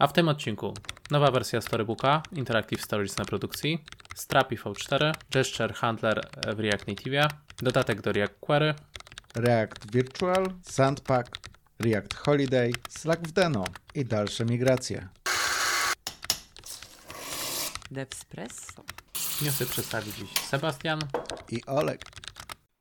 A w tym odcinku nowa wersja Storybooka, Interactive Stories na produkcji, Strapi V4, Gesture Handler w React Native, dodatek do React Query, React Virtual, Sandpack, React Holiday, Slack w Deno i dalsze migracje. Devspresso. Newsy przedstawi dziś Sebastian. I Olek.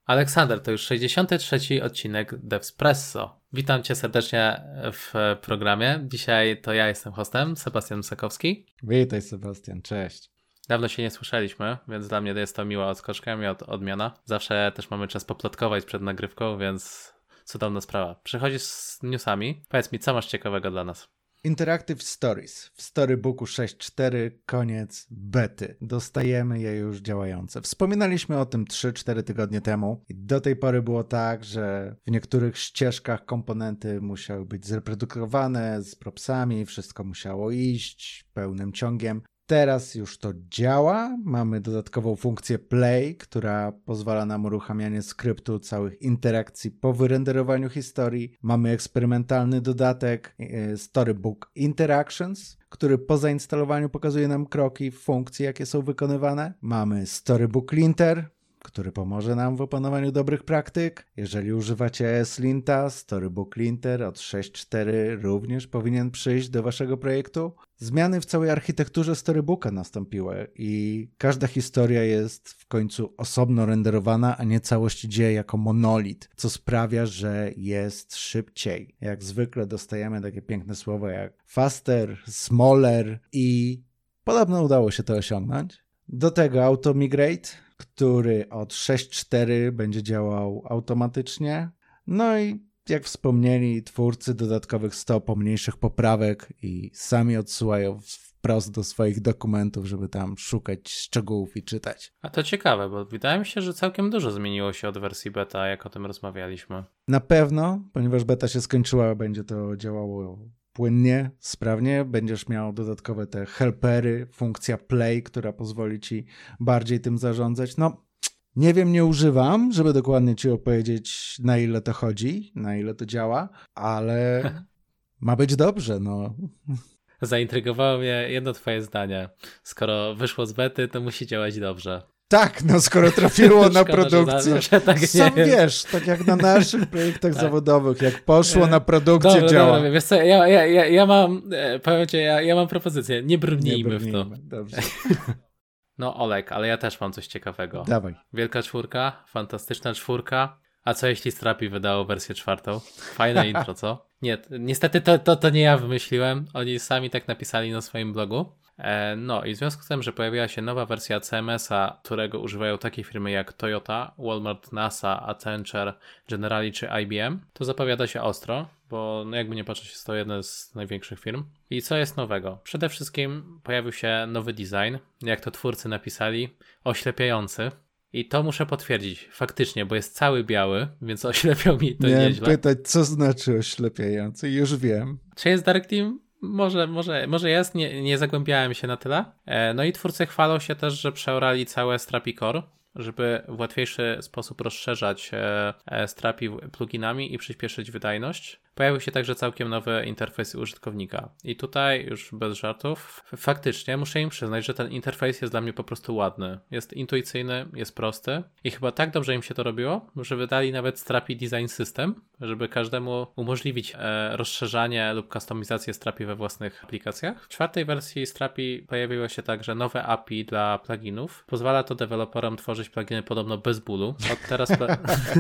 Aleksander, to już 63 odcinek Devspresso. Witam cię serdecznie w programie. Dzisiaj to ja jestem hostem, Sebastian Musakowski. Witaj Sebastian, cześć. Dawno się nie słyszeliśmy, więc dla mnie jest to miła odskoczka i od, odmiana. Zawsze też mamy czas poplotkować przed nagrywką, więc cudowna sprawa. Przychodzisz z newsami. Powiedz mi, co masz ciekawego dla nas? Interactive Stories w Storybooku 6.4 koniec bety. Dostajemy je już działające. Wspominaliśmy o tym 3-4 tygodnie temu i do tej pory było tak, że w niektórych ścieżkach komponenty musiały być zreprodukowane z propsami, wszystko musiało iść pełnym ciągiem. Teraz już to działa. Mamy dodatkową funkcję Play, która pozwala nam uruchamianie skryptu całych interakcji po wyrenderowaniu historii. Mamy eksperymentalny dodatek e, Storybook Interactions, który po zainstalowaniu pokazuje nam kroki, funkcje, jakie są wykonywane. Mamy Storybook Linter, który pomoże nam w opanowaniu dobrych praktyk. Jeżeli używacie Slinta, Storybook Linter od 6.4 również powinien przyjść do waszego projektu. Zmiany w całej architekturze Storybooka nastąpiły i każda historia jest w końcu osobno renderowana, a nie całość dzieje jako monolit, co sprawia, że jest szybciej. Jak zwykle dostajemy takie piękne słowa jak faster, smaller i podobno udało się to osiągnąć. Do tego AutoMigrate, który od 6.4 będzie działał automatycznie. No i jak wspomnieli twórcy dodatkowych 100 pomniejszych poprawek i sami odsyłają wprost do swoich dokumentów, żeby tam szukać szczegółów i czytać. A to ciekawe, bo wydaje mi się, że całkiem dużo zmieniło się od wersji beta, jak o tym rozmawialiśmy. Na pewno, ponieważ beta się skończyła, będzie to działało płynnie, sprawnie. Będziesz miał dodatkowe te helpery, funkcja play, która pozwoli ci bardziej tym zarządzać. No, nie wiem, nie używam, żeby dokładnie ci opowiedzieć, na ile to chodzi, na ile to działa, ale ma być dobrze, no. Zaintrygowało mnie jedno twoje zdanie. Skoro wyszło z bety, to musi działać dobrze. Tak, no skoro trafiło na produkcję. Że, tak Sam wiesz, tak jak na naszych projektach tak. zawodowych, jak poszło na produkcję, dobra, działa. Dobra, wiesz co, ja, ja, ja, ja mam, e, powiem ci, ja, ja mam propozycję, nie brnijmy, nie brnijmy w to. Dobrze. No Olek, ale ja też mam coś ciekawego. Dawaj. Wielka czwórka, fantastyczna czwórka. A co jeśli Strapi wydało wersję czwartą? Fajne intro, co? Nie, niestety to, to, to nie ja wymyśliłem. Oni sami tak napisali na swoim blogu. E, no i w związku z tym, że pojawiła się nowa wersja CMS-a, którego używają takie firmy jak Toyota, Walmart, NASA, Accenture, Generali czy IBM, to zapowiada się ostro, bo no jakby nie patrzeć, jest to jedna z największych firm. I co jest nowego? Przede wszystkim pojawił się nowy design, jak to twórcy napisali, oślepiający. I to muszę potwierdzić, faktycznie, bo jest cały biały, więc oślepiał mi to Miałem nieźle. pytać, co znaczy oślepiający, już wiem. Czy jest Dark Team? Może, może, może jest, nie, nie zagłębiałem się na tyle. E, no i twórcy chwalą się też, że przeorali całe Strapi Core, żeby w łatwiejszy sposób rozszerzać e, e, Strapi pluginami i przyspieszyć wydajność. Pojawił się także całkiem nowy interfejs użytkownika. I tutaj już bez żartów, faktycznie muszę im przyznać, że ten interfejs jest dla mnie po prostu ładny. Jest intuicyjny, jest prosty i chyba tak dobrze im się to robiło, że wydali nawet Strapi Design System, żeby każdemu umożliwić e, rozszerzanie lub kustomizację Strapi we własnych aplikacjach. W czwartej wersji Strapi pojawiło się także nowe API dla pluginów. Pozwala to deweloperom tworzyć pluginy podobno bez bólu. Od teraz...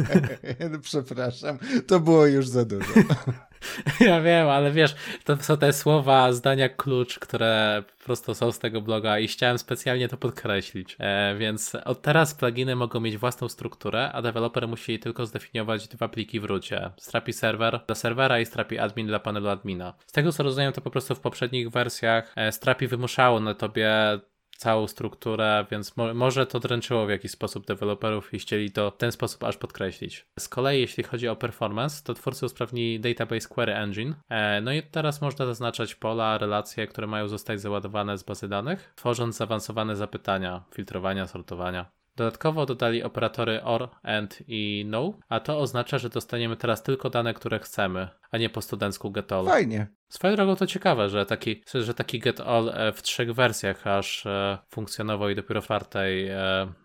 Przepraszam, to było już za dużo. Ja wiem, ale wiesz, to są te słowa, zdania klucz, które po prostu są z tego bloga i chciałem specjalnie to podkreślić. E, więc od teraz pluginy mogą mieć własną strukturę, a deweloper musi tylko zdefiniować dwa pliki w rucie. Strapi server dla serwera i Strapi admin dla panelu admina. Z tego co rozumiem, to po prostu w poprzednich wersjach e, Strapi wymuszało na tobie całą strukturę, więc mo może to dręczyło w jakiś sposób deweloperów i chcieli to w ten sposób aż podkreślić. Z kolei jeśli chodzi o performance, to twórcy usprawnili Database Query Engine. E, no i teraz można zaznaczać pola, relacje, które mają zostać załadowane z bazy danych, tworząc zaawansowane zapytania, filtrowania, sortowania. Dodatkowo dodali operatory OR, AND i NO, a to oznacza, że dostaniemy teraz tylko dane, które chcemy, a nie po studencku getall. Fajnie. Swoją drogą to ciekawe, że taki, że taki Get All e, w trzech wersjach aż e, funkcjonował i dopiero w czwartej e,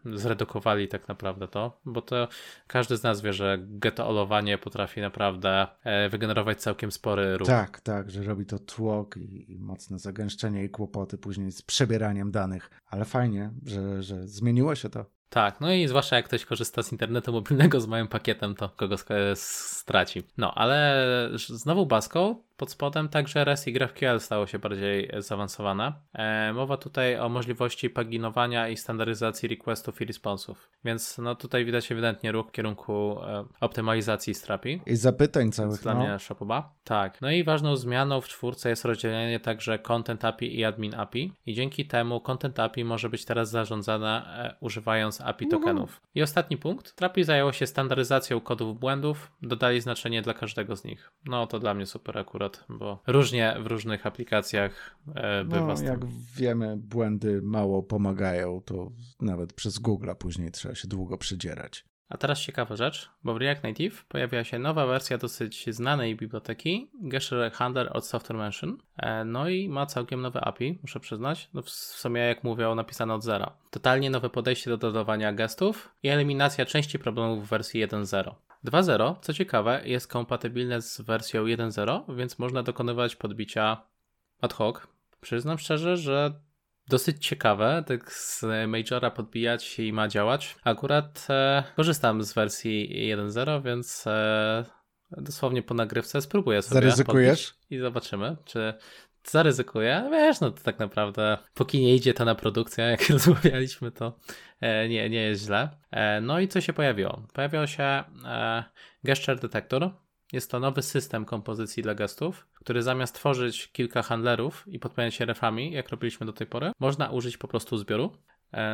zredukowali tak naprawdę to, bo to każdy z nas wie, że Get Allowanie potrafi naprawdę wygenerować całkiem spory ruch. Tak, tak, że robi to tłok i, i mocne zagęszczenie i kłopoty później z przebieraniem danych, ale fajnie, że, że zmieniło się to. Tak, no i zwłaszcza jak ktoś korzysta z internetu mobilnego z małym pakietem, to kogo straci. No, ale znowu Baską pod spodem także REST i GraphQL stało się bardziej zaawansowane. Mowa tutaj o możliwości paginowania i standaryzacji requestów i responsów. Więc no tutaj widać ewidentnie ruch w kierunku e, optymalizacji strapi. I zapytań całych. Dla no. mnie Shopoba. Tak. No i ważną zmianą w czwórce jest rozdzielenie także Content API i Admin API. I dzięki temu Content API może być teraz zarządzane e, używając API tokenów. I ostatni punkt. Trapi zajęło się standaryzacją kodów błędów. Dodali znaczenie dla każdego z nich. No to dla mnie super akurat bo różnie w różnych aplikacjach e, bywa no, Jak wiemy, błędy mało pomagają, to nawet przez Google później trzeba się długo przydzierać. A teraz ciekawa rzecz, bo w React Native pojawiła się nowa wersja dosyć znanej biblioteki, Gesture Handler od Software Mention. E, no i ma całkiem nowe API, muszę przyznać. No w sumie, jak mówią, napisane od zera. Totalnie nowe podejście do dodawania gestów i eliminacja części problemów w wersji 1.0. 2.0, co ciekawe, jest kompatybilne z wersją 1.0, więc można dokonywać podbicia ad hoc. Przyznam szczerze, że dosyć ciekawe, tak z Majora podbijać się i ma działać. Akurat e, korzystam z wersji 1.0, więc e, dosłownie po nagrywce spróbuję sobie Zaryzykujesz? I zobaczymy, czy zaryzykuję. Wiesz, no to tak naprawdę póki nie idzie to na produkcję, jak rozmawialiśmy, to e, nie, nie jest źle. E, no i co się pojawiło? Pojawił się e, Gesture Detector. Jest to nowy system kompozycji dla gestów, który zamiast tworzyć kilka handlerów i podpowiadać się refami, jak robiliśmy do tej pory, można użyć po prostu zbioru.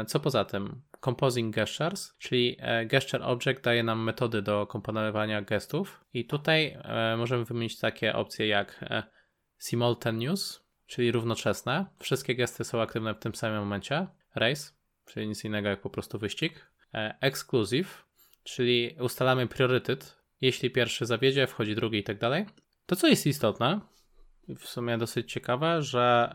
Co poza tym, Composing Gestures, czyli Gesture Object daje nam metody do komponowania gestów i tutaj możemy wymienić takie opcje jak simultaneous, czyli równoczesne. Wszystkie gesty są aktywne w tym samym momencie. Race, czyli nic innego jak po prostu wyścig. E, exclusive, czyli ustalamy priorytet. Jeśli pierwszy zawiedzie, wchodzi drugi i tak dalej. To, co jest istotne, w sumie dosyć ciekawe, że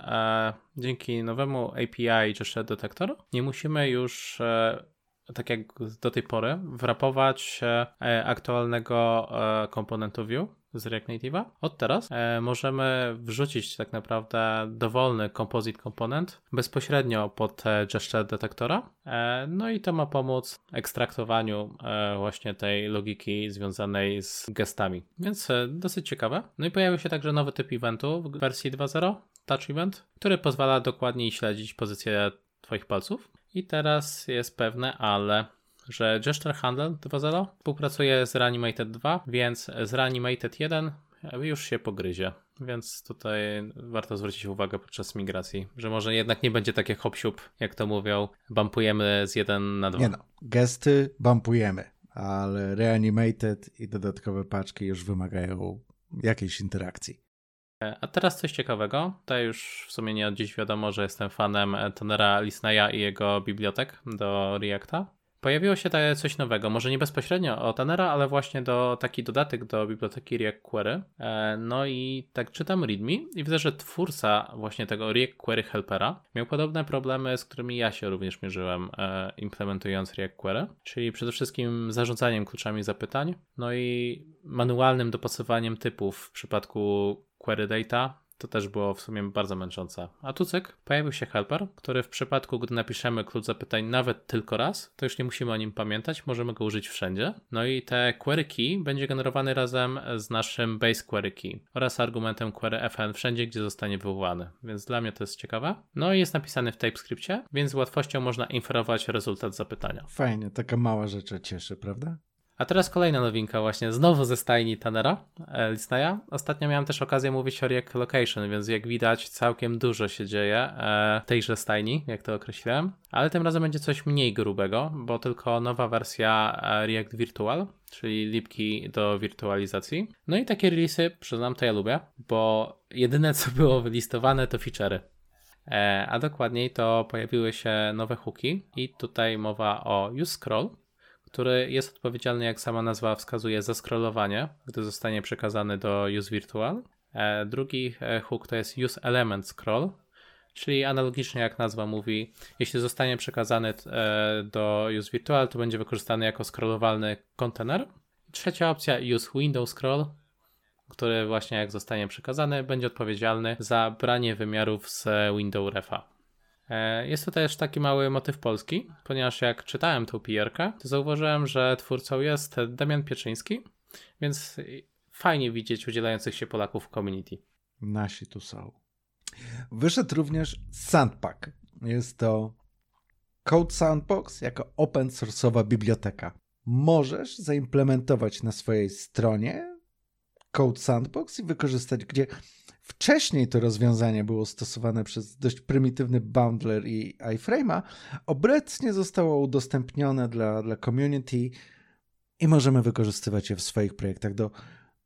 e, dzięki nowemu API Gesture Detector nie musimy już e, tak jak do tej pory, wrapować e, aktualnego e, komponentu view z React Native'a. Od teraz e, możemy wrzucić tak naprawdę dowolny composite komponent bezpośrednio pod gesture detektora. E, no i to ma pomóc ekstraktowaniu e, właśnie tej logiki związanej z gestami. Więc e, dosyć ciekawe. No i pojawił się także nowy typ eventu w wersji 2.0, Touch Event, który pozwala dokładniej śledzić pozycję Twoich palców. I teraz jest pewne, ale że Gesture Handle 2.0 współpracuje z Reanimated 2, więc z Reanimated 1 już się pogryzie. Więc tutaj warto zwrócić uwagę podczas migracji, że może jednak nie będzie takie hop jak to mówią, bumpujemy z 1 na 2. Nie no, gesty bumpujemy, ale Reanimated i dodatkowe paczki już wymagają jakiejś interakcji. A teraz coś ciekawego. Tutaj już w sumie nie od dziś wiadomo, że jestem fanem Tonera Lisneya i jego bibliotek do Reacta. Pojawiło się coś nowego, może nie bezpośrednio o Tanera, ale właśnie do taki dodatek do biblioteki React Query. E, no i tak czytam README i widzę, że twórca właśnie tego React Query Helpera miał podobne problemy, z którymi ja się również mierzyłem e, implementując React Query, czyli przede wszystkim zarządzaniem kluczami zapytań, no i manualnym dopasowaniem typów w przypadku query data to też było w sumie bardzo męczące. A tu cyk, pojawił się helper, który w przypadku, gdy napiszemy klucz zapytań nawet tylko raz, to już nie musimy o nim pamiętać, możemy go użyć wszędzie. No i te query key będzie generowany razem z naszym base query key oraz argumentem query fn wszędzie, gdzie zostanie wywołany. Więc dla mnie to jest ciekawe. No i jest napisany w TypeScriptie, więc z łatwością można inferować rezultat zapytania. Fajnie, taka mała rzecz cieszy, prawda? A teraz kolejna nowinka właśnie, znowu ze stajni Tanera e, Lisneya. Ostatnio miałem też okazję mówić o React Location, więc jak widać całkiem dużo się dzieje e, w tejże stajni, jak to określiłem. Ale tym razem będzie coś mniej grubego, bo tylko nowa wersja e, React Virtual, czyli lipki do wirtualizacji. No i takie releasy, przyznam, to ja lubię, bo jedyne co było wylistowane to feature'y. A dokładniej to pojawiły się nowe hooki i tutaj mowa o use scroll, który jest odpowiedzialny, jak sama nazwa wskazuje, za scrollowanie, gdy zostanie przekazany do useVirtual. E, drugi e, hook to jest use element scroll, czyli analogicznie jak nazwa mówi, jeśli zostanie przekazany e, do use virtual, to będzie wykorzystany jako scrollowalny kontener. Trzecia opcja use window scroll, który właśnie jak zostanie przekazany, będzie odpowiedzialny za branie wymiarów z window refa. E, jest to też taki mały motyw polski, ponieważ jak czytałem tą PR-kę, to zauważyłem, że twórcą jest Damian Pieczyński, więc fajnie widzieć udzielających się Polaków w community. Nasi tu są. Wyszedł również Sandpack. Jest to Code Sandbox jako open source'owa biblioteka. Możesz zaimplementować na swojej stronie Code Sandbox i wykorzystać, gdzie wcześniej to rozwiązanie było stosowane przez dość prymitywny bundler i iframe'a, obecnie zostało udostępnione dla, dla community i możemy wykorzystywać je w swoich projektach do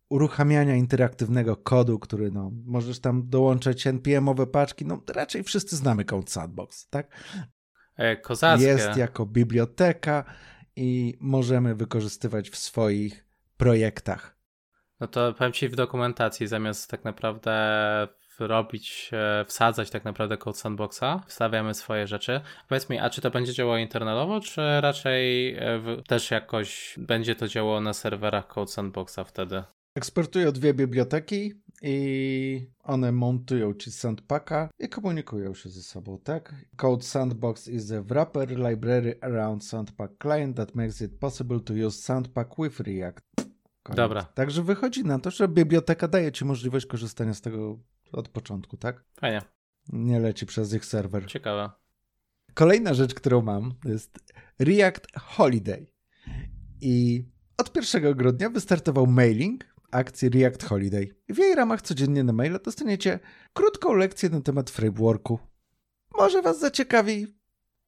uruchamiania interaktywnego kodu, który no, możesz tam dołączać npm-owe paczki, no raczej wszyscy znamy Code Sandbox, tak? E, kozackie. Jest jako biblioteka i możemy wykorzystywać w swoich projektach. No to powiem Ci w dokumentacji, zamiast tak naprawdę robić, e, wsadzać tak naprawdę Code Sandboxa, wstawiamy swoje rzeczy. Powiedz mi, a czy to będzie działało internalowo, czy raczej e, też jakoś będzie to działało na serwerach Code Sandboxa wtedy? Eksportują dwie biblioteki i one montują ci Sandpacka i komunikują się ze sobą, tak? Code Sandbox is a wrapper library around Sandpack client that makes it possible to use Sandpack with React. Koniec. Dobra. Także wychodzi na to, że biblioteka daje ci możliwość korzystania z tego od początku, tak? Fajnie. Nie leci przez ich serwer. Ciekawe. Kolejna rzecz, którą mam, to jest React Holiday. I od 1 grudnia wystartował mailing akcji React Holiday. W jej ramach codziennie na maila dostaniecie krótką lekcję na temat frameworku. Może Was zaciekawi.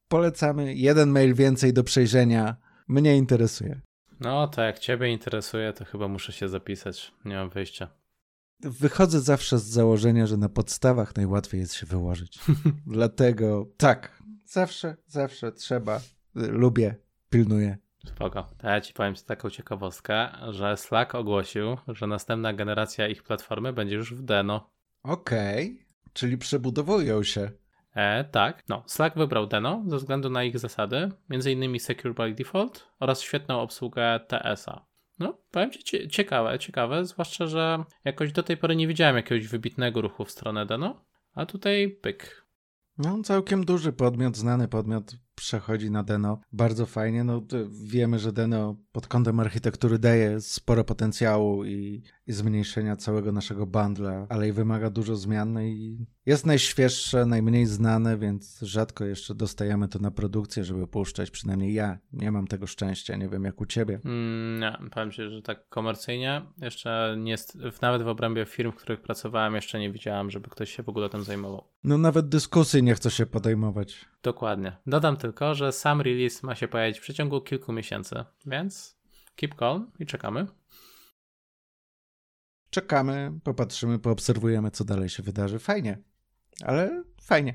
Polecamy. Jeden mail więcej do przejrzenia. Mnie interesuje. No, to jak Ciebie interesuje, to chyba muszę się zapisać. Nie mam wyjścia. Wychodzę zawsze z założenia, że na podstawach najłatwiej jest się wyłożyć. Dlatego tak, zawsze, zawsze trzeba. Lubię, pilnuję. Spoko. To ja ci powiem taką ciekawostkę, że Slack ogłosił, że następna generacja ich platformy będzie już w Deno. Okej, okay. czyli przebudowują się. E, tak, no. Slack wybrał Deno ze względu na ich zasady, m.in. Secure by Default oraz świetną obsługę TS-a. No, powiem ci ciekawe, ciekawe, zwłaszcza, że jakoś do tej pory nie widziałem jakiegoś wybitnego ruchu w stronę Deno, a tutaj pyk. No, całkiem duży podmiot, znany podmiot przechodzi na Deno. Bardzo fajnie. No, wiemy, że Deno pod kątem architektury daje sporo potencjału i, i zmniejszenia całego naszego bundla, ale i wymaga dużo zmian no i jest najświeższe, najmniej znane, więc rzadko jeszcze dostajemy to na produkcję, żeby puszczać. Przynajmniej ja nie mam tego szczęścia. Nie wiem jak u ciebie. Mm, nie, powiem ci, że tak komercyjnie jeszcze nie, nawet w obrębie firm, w których pracowałem, jeszcze nie widziałem, żeby ktoś się w ogóle tym zajmował. No nawet dyskusji nie chce się podejmować. Dokładnie. Dodam tylko, że sam release ma się pojawić w przeciągu kilku miesięcy, więc keep calm i czekamy. Czekamy, popatrzymy, poobserwujemy, co dalej się wydarzy. Fajnie, ale fajnie.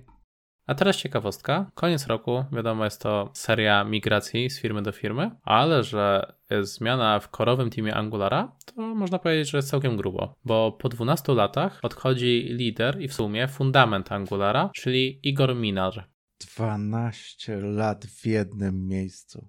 A teraz ciekawostka. Koniec roku, wiadomo, jest to seria migracji z firmy do firmy, ale że jest zmiana w korowym teamie Angulara, to można powiedzieć, że jest całkiem grubo, bo po 12 latach odchodzi lider i w sumie fundament Angulara, czyli Igor Minar. 12 lat w jednym miejscu.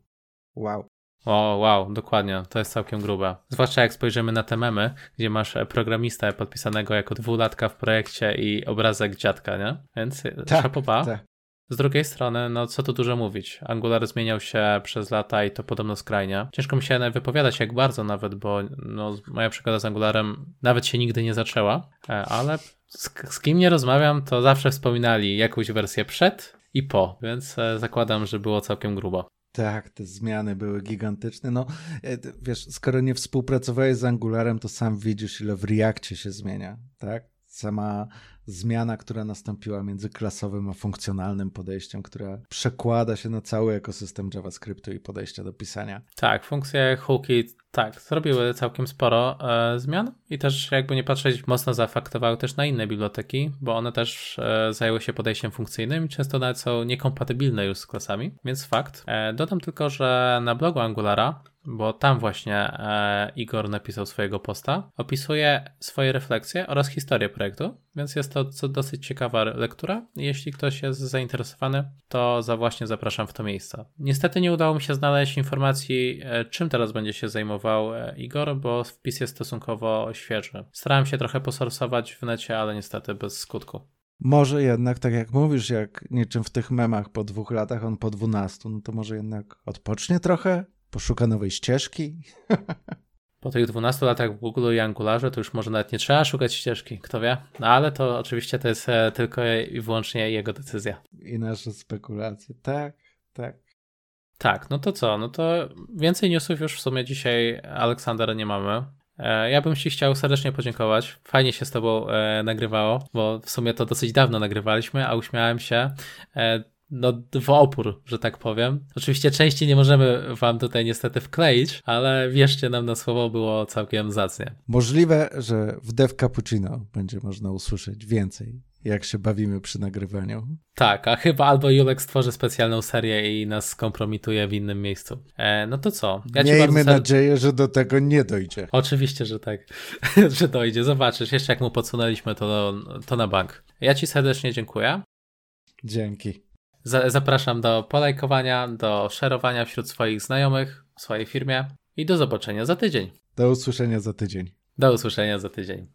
Wow. O, wow, dokładnie, to jest całkiem grube. Zwłaszcza jak spojrzymy na te memy, gdzie masz programistę podpisanego jako dwulatka w projekcie i obrazek dziadka, nie? Więc tak, szapoba. Tak. Z drugiej strony, no co tu dużo mówić. Angular zmieniał się przez lata i to podobno skrajnie. Ciężko mi się wypowiadać jak bardzo nawet, bo no, moja przygoda z Angularem nawet się nigdy nie zaczęła, e, ale z, z kim nie rozmawiam, to zawsze wspominali jakąś wersję przed i po, więc e, zakładam, że było całkiem grubo. Tak, te zmiany były gigantyczne. No, e, wiesz, skoro nie współpracowałeś z Angularem, to sam widzisz, ile w Reakcie się zmienia, tak? Sama zmiana, która nastąpiła między klasowym a funkcjonalnym podejściem, która przekłada się na cały ekosystem JavaScriptu i podejścia do pisania. Tak, funkcje hooki tak, zrobiły całkiem sporo e, zmian i też jakby nie patrzeć, mocno zaafektowały też na inne biblioteki, bo one też e, zajęły się podejściem funkcyjnym często nawet są niekompatybilne już z klasami, więc fakt. E, dodam tylko, że na blogu Angulara bo tam właśnie e, Igor napisał swojego posta. Opisuje swoje refleksje oraz historię projektu, więc jest to co dosyć ciekawa lektura. Jeśli ktoś jest zainteresowany, to za właśnie zapraszam w to miejsce. Niestety nie udało mi się znaleźć informacji, e, czym teraz będzie się zajmował e, Igor, bo wpis jest stosunkowo świeży. Starałem się trochę posorsować w necie, ale niestety bez skutku. Może jednak, tak jak mówisz, jak niczym w tych memach po dwóch latach, on po dwunastu, no to może jednak odpocznie trochę, poszuka nowej ścieżki. Po tych 12 latach w Google i Angularze to już może nawet nie trzeba szukać ścieżki, kto wie. No ale to oczywiście to jest e, tylko i wyłącznie jego decyzja. I nasze spekulacje. Tak, tak. Tak, no to co? No to więcej newsów już w sumie dzisiaj, Aleksander, nie mamy. E, ja bym Ci chciał serdecznie podziękować. Fajnie się z Tobą e, nagrywało, bo w sumie to dosyć dawno nagrywaliśmy, a uśmiałem się. No, w opór, że tak powiem. Oczywiście części nie możemy Wam tutaj niestety wkleić, ale wierzcie nam na słowo, było całkiem zacnie. Możliwe, że w Dev Cappuccino będzie można usłyszeć więcej, jak się bawimy przy nagrywaniu. Tak, a chyba albo Julek stworzy specjalną serię i nas skompromituje w innym miejscu. E, no to co? Ja Miejmy ser... nadzieję, że do tego nie dojdzie. Oczywiście, że tak, że dojdzie. Zobaczysz, jeszcze jak mu podsunęliśmy to, to na bank. Ja Ci serdecznie dziękuję. Dzięki. Zapraszam do polajkowania, do szerowania wśród swoich znajomych w swojej firmie i do zobaczenia za tydzień. Do usłyszenia za tydzień. Do usłyszenia za tydzień.